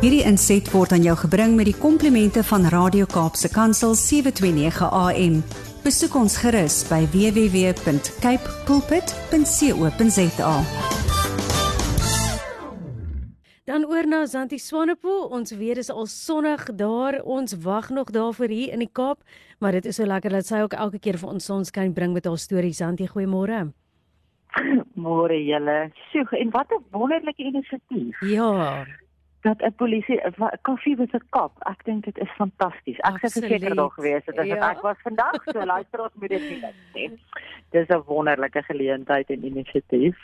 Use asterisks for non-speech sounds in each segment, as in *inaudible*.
Hierdie inset word aan jou gebring met die komplimente van Radio Kaapse Kansel 729 AM. Besoek ons gerus by www.cape pulpit.co.za. Dan oor na Zanti Swanepoel. Ons dit is al sonnig daar. Ons wag nog daarvoor hier in die Kaap, maar dit is so lekker dat sy ook elke keer vir ons sonskyn bring met haar stories. Zanti, goeiemôre. Môre julle. Sjoe, en wat 'n wonderlike inisiatief. Ja, Dat 'n polisie koffie met 'n kap. Ek dink dit is fantasties. Ek sou verseker daar gewees het as Ja. ek was vandag. So luisteraars moet dit nie net. Dis 'n wonderlike geleentheid en inisiatief.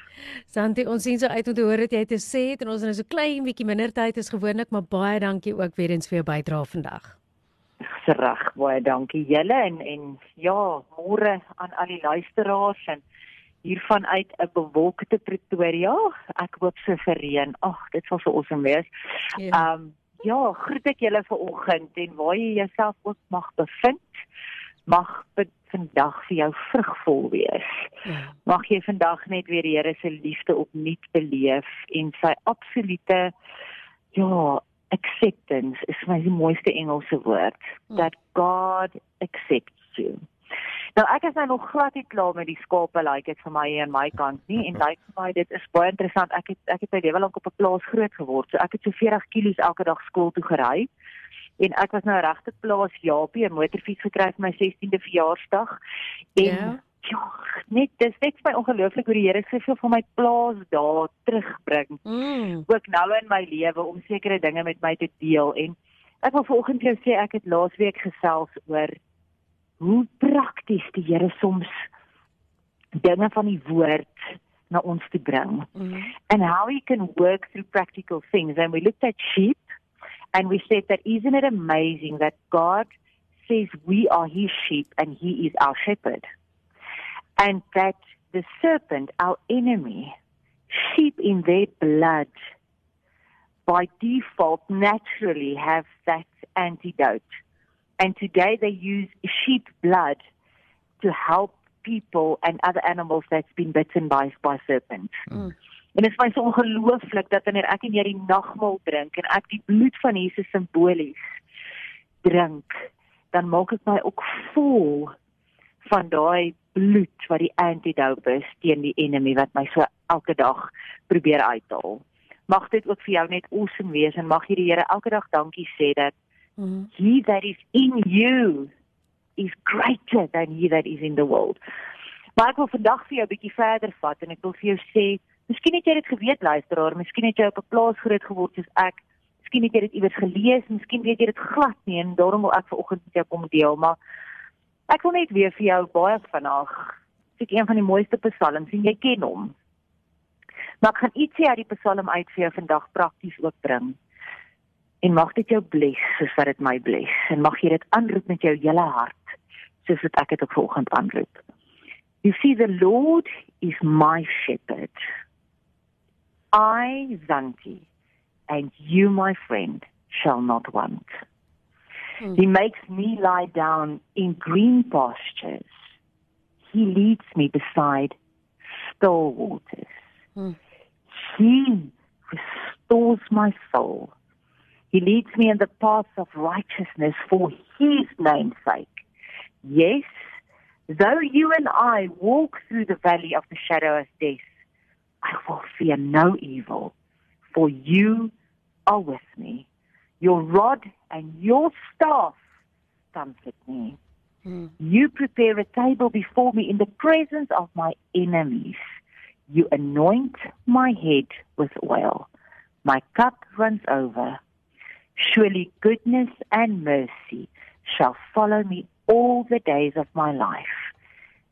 Zanti, ons sien so uit om te hoor wat jy te sê het en ons het nou so klein bietjie minder tyd as gewoonlik, maar baie dankie ook weer eens vir jou bydrae vandag. Reg, baie dankie julle en en ja, môre aan al die luisteraars en hiervan uit 'n bewolkte Pretoria. Ek hoop so vir reën. Ag, dit sal so awesome wees. Ja. Ehm um, ja, groet ek julle vir oggend en waar jy jouself ook mag bevind, mag dit vandag vir jou vrugvol wees. ja. Mag jy vandag net weer die Here se liefde opnuut beleef en sy absolute ja, acceptance is my die mooiste Engelse woord. Hmm. That God accepts you. Nou ek is nou nog glad nie klaar met die skape like dit vir my aan my kant nie en lyk vir my dit is baie interessant. Ek het ek het my lewe lank op 'n plaas groot geword. So ek het so 40 kg elke dag skool toe gery. En ek was nou regtig plaas Japie 'n motorfiets gekry vir my 16de verjaarsdag. En Ja. ja, net dis net vir my ongelooflik hoe die Here soveel van my plaas daar terugbring Mm. ook nou in my lewe om sekere dinge met my te deel en ek wil vanoggend vir jou sê ek het laasweek gesels oor hoe prakties die Here soms dinge van die woord na ons toe bring Mm. and how he can work through practical things and we looked at sheep and we said that isn't it amazing that God says we are his sheep and he is our shepherd and that the serpent our enemy sheep in their blood by default naturally have that antidote. And today they use sheep blood to help people and other animals that's been bitten by by serpents. Mm. En dit is my so ongelooflik dat wanneer ek en jy die nagmaal drink en ek die bloed van Jesus simbolies drink, dan maak ek my ook vol van daai bloed wat die antidote is teen die enemy wat my so elke dag probeer uithaal. Mag dit ook vir jou net awesome wees en mag jy die Here elke dag dankie sê dat Mm. he that is in you is greater than he that is in the world. Maar ek wil vandag vir jou 'n bietjie verder vat en ek wil vir jou sê, miskien het jy dit geweet luisteraar, miskien het jy op 'n plaas groot geword soos ek. Miskien het jy dit iewers gelees, miskien weet jy dit glad nie en daarom wil ek vanoggend met jou kom deel, maar ek wil net weer vir jou baie vanaand sê een van die mooiste psalms en jy ken hom. Maar ek gaan ietsie uit die psalm uit vir jou vandag prakties ook bring. En mag dit jou bless soos wat dit my bless en mag jy dit aanroep met jou hele hart soos wat ek dit ook vanoggend aanroep. You see the Lord is my shepherd. I Zantie and you my friend shall not want. Hmm. He makes me lie down in green pastures. He leads me beside still waters. Hmm. He restores my soul. He leads me in the paths of righteousness for his name's sake. Yes, though you and I walk through the valley of the shadow of death, I will fear no evil, for you are with me. Your rod and your staff comfort me. Mm. You prepare a table before me in the presence of my enemies. You anoint my head with oil. My cup runs over. Surely goodness and mercy shall follow me all the days of my life.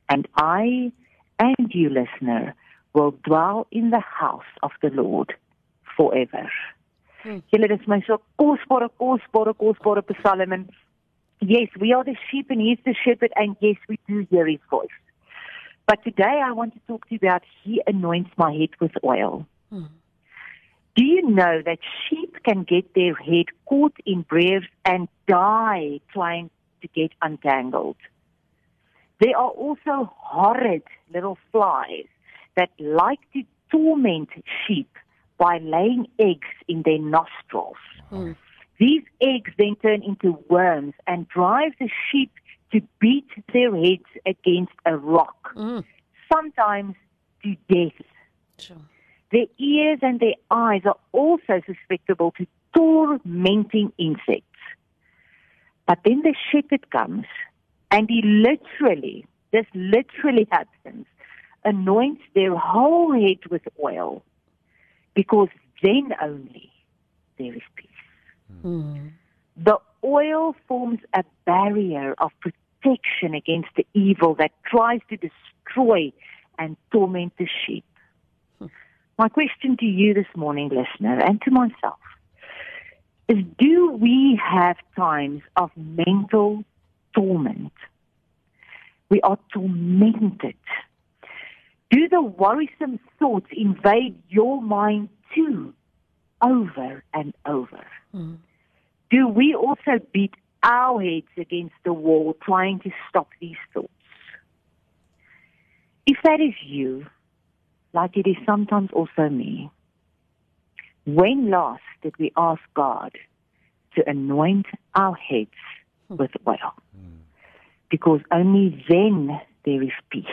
And I and you, listener, will dwell in the house of the Lord forever. Hmm. Julle dis my so kosbare kosbare kosbare psalm en yes, we are the sheep and he's the shepherd and yes, we do hear his voice. But today I want to talk to you about he anoints my head with oil. Hmm. Do you know that sheep can get their head caught in briars and die trying to get untangled? There are also horrid little flies that like to torment sheep by laying eggs in their nostrils. Mm. These eggs then turn into worms and drive the sheep to beat their heads against a rock, Mm. sometimes to death. So. Their ears and their eyes are also susceptible to tormenting insects. But then the shepherd comes and he literally, this literally *laughs* happens, anoints their whole head with oil because then only there is peace. Mm. The oil forms a barrier of protection against the evil that tries to destroy and torment the sheep. My question to you this morning, listener, and to myself, is do we have times of mental torment? We are tormented. Do the worrisome thoughts invade your mind too, over and over? Mm. do we also beat our heads against the wall trying to stop these thoughts? If that is you, like it is sometimes also me, when last did we ask God to anoint our heads with oil? Because only then there is peace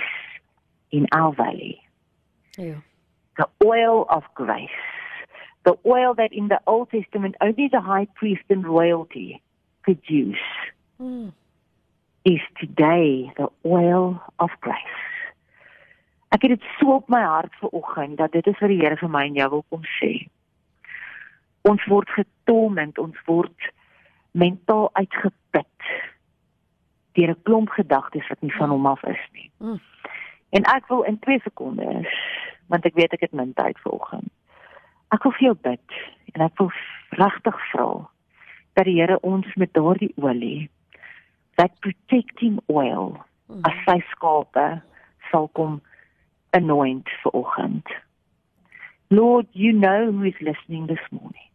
in our valley. Ja. The oil of grace. The oil that in the Old Testament only the high priest and royalty could use Mm. is today the oil of grace. Ek het dit so op my hart vanoggend dat dit is wat die Here vir my en jou wil kom sê. Ons word getorment, ons word mentaal uitgeput deur 'n klomp gedagtes wat nie van hom af is nie. Mm. En ek wil in 2 sekondes, want ek weet ek het min tyd vanoggend. Ek wil vir jou bid en ek wil regtig vra dat die Here ons met daardie olie that protecting oil Mm. as sy skape sal kom anoint vir oggend. Lord, you know who is listening this morning.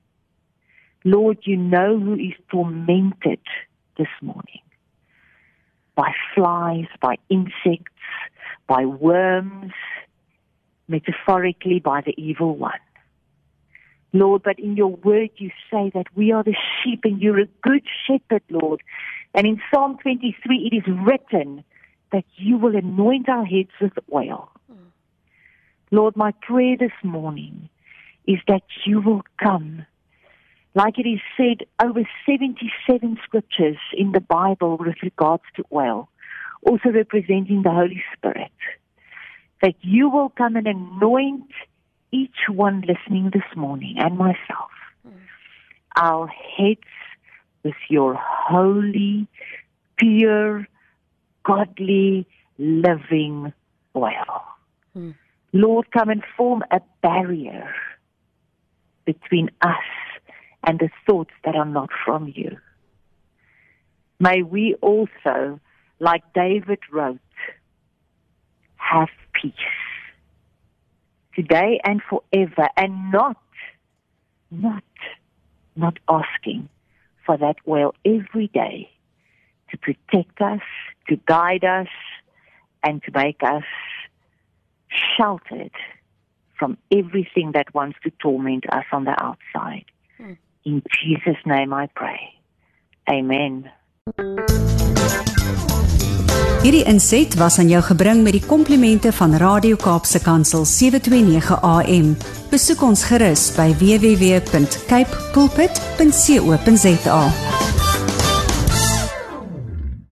Lord, you know who is tormented this morning by flies, by insects, by worms, metaphorically by the evil one. Lord, but in your word you say that we are the sheep and you're a good shepherd, Lord. And in Psalm 23 it is written that you will anoint our heads with oil. Lord, my prayer this morning is that you will come. Like it is said over 77 scriptures in the Bible with regards to oil, also representing the Holy Spirit, that you will come and anoint each one listening this morning and myself, our heads with your holy, pure, godly, living oil. Hmm. Lord, come and form a barrier between us and the thoughts that are not from you. May we also, like David wrote, have peace today and forever and not, not, not asking for that oil every day to protect us, to guide us, and to make us sheltered from everything that wants to torment us on the outside. Hmm. In Jesus' name I pray. Amen. Hierdie inset was aan jou gebring met die komplimente van Radio Kaapse Kansel 729 AM. Besoek ons gerus by www.cape pulpit.co.za.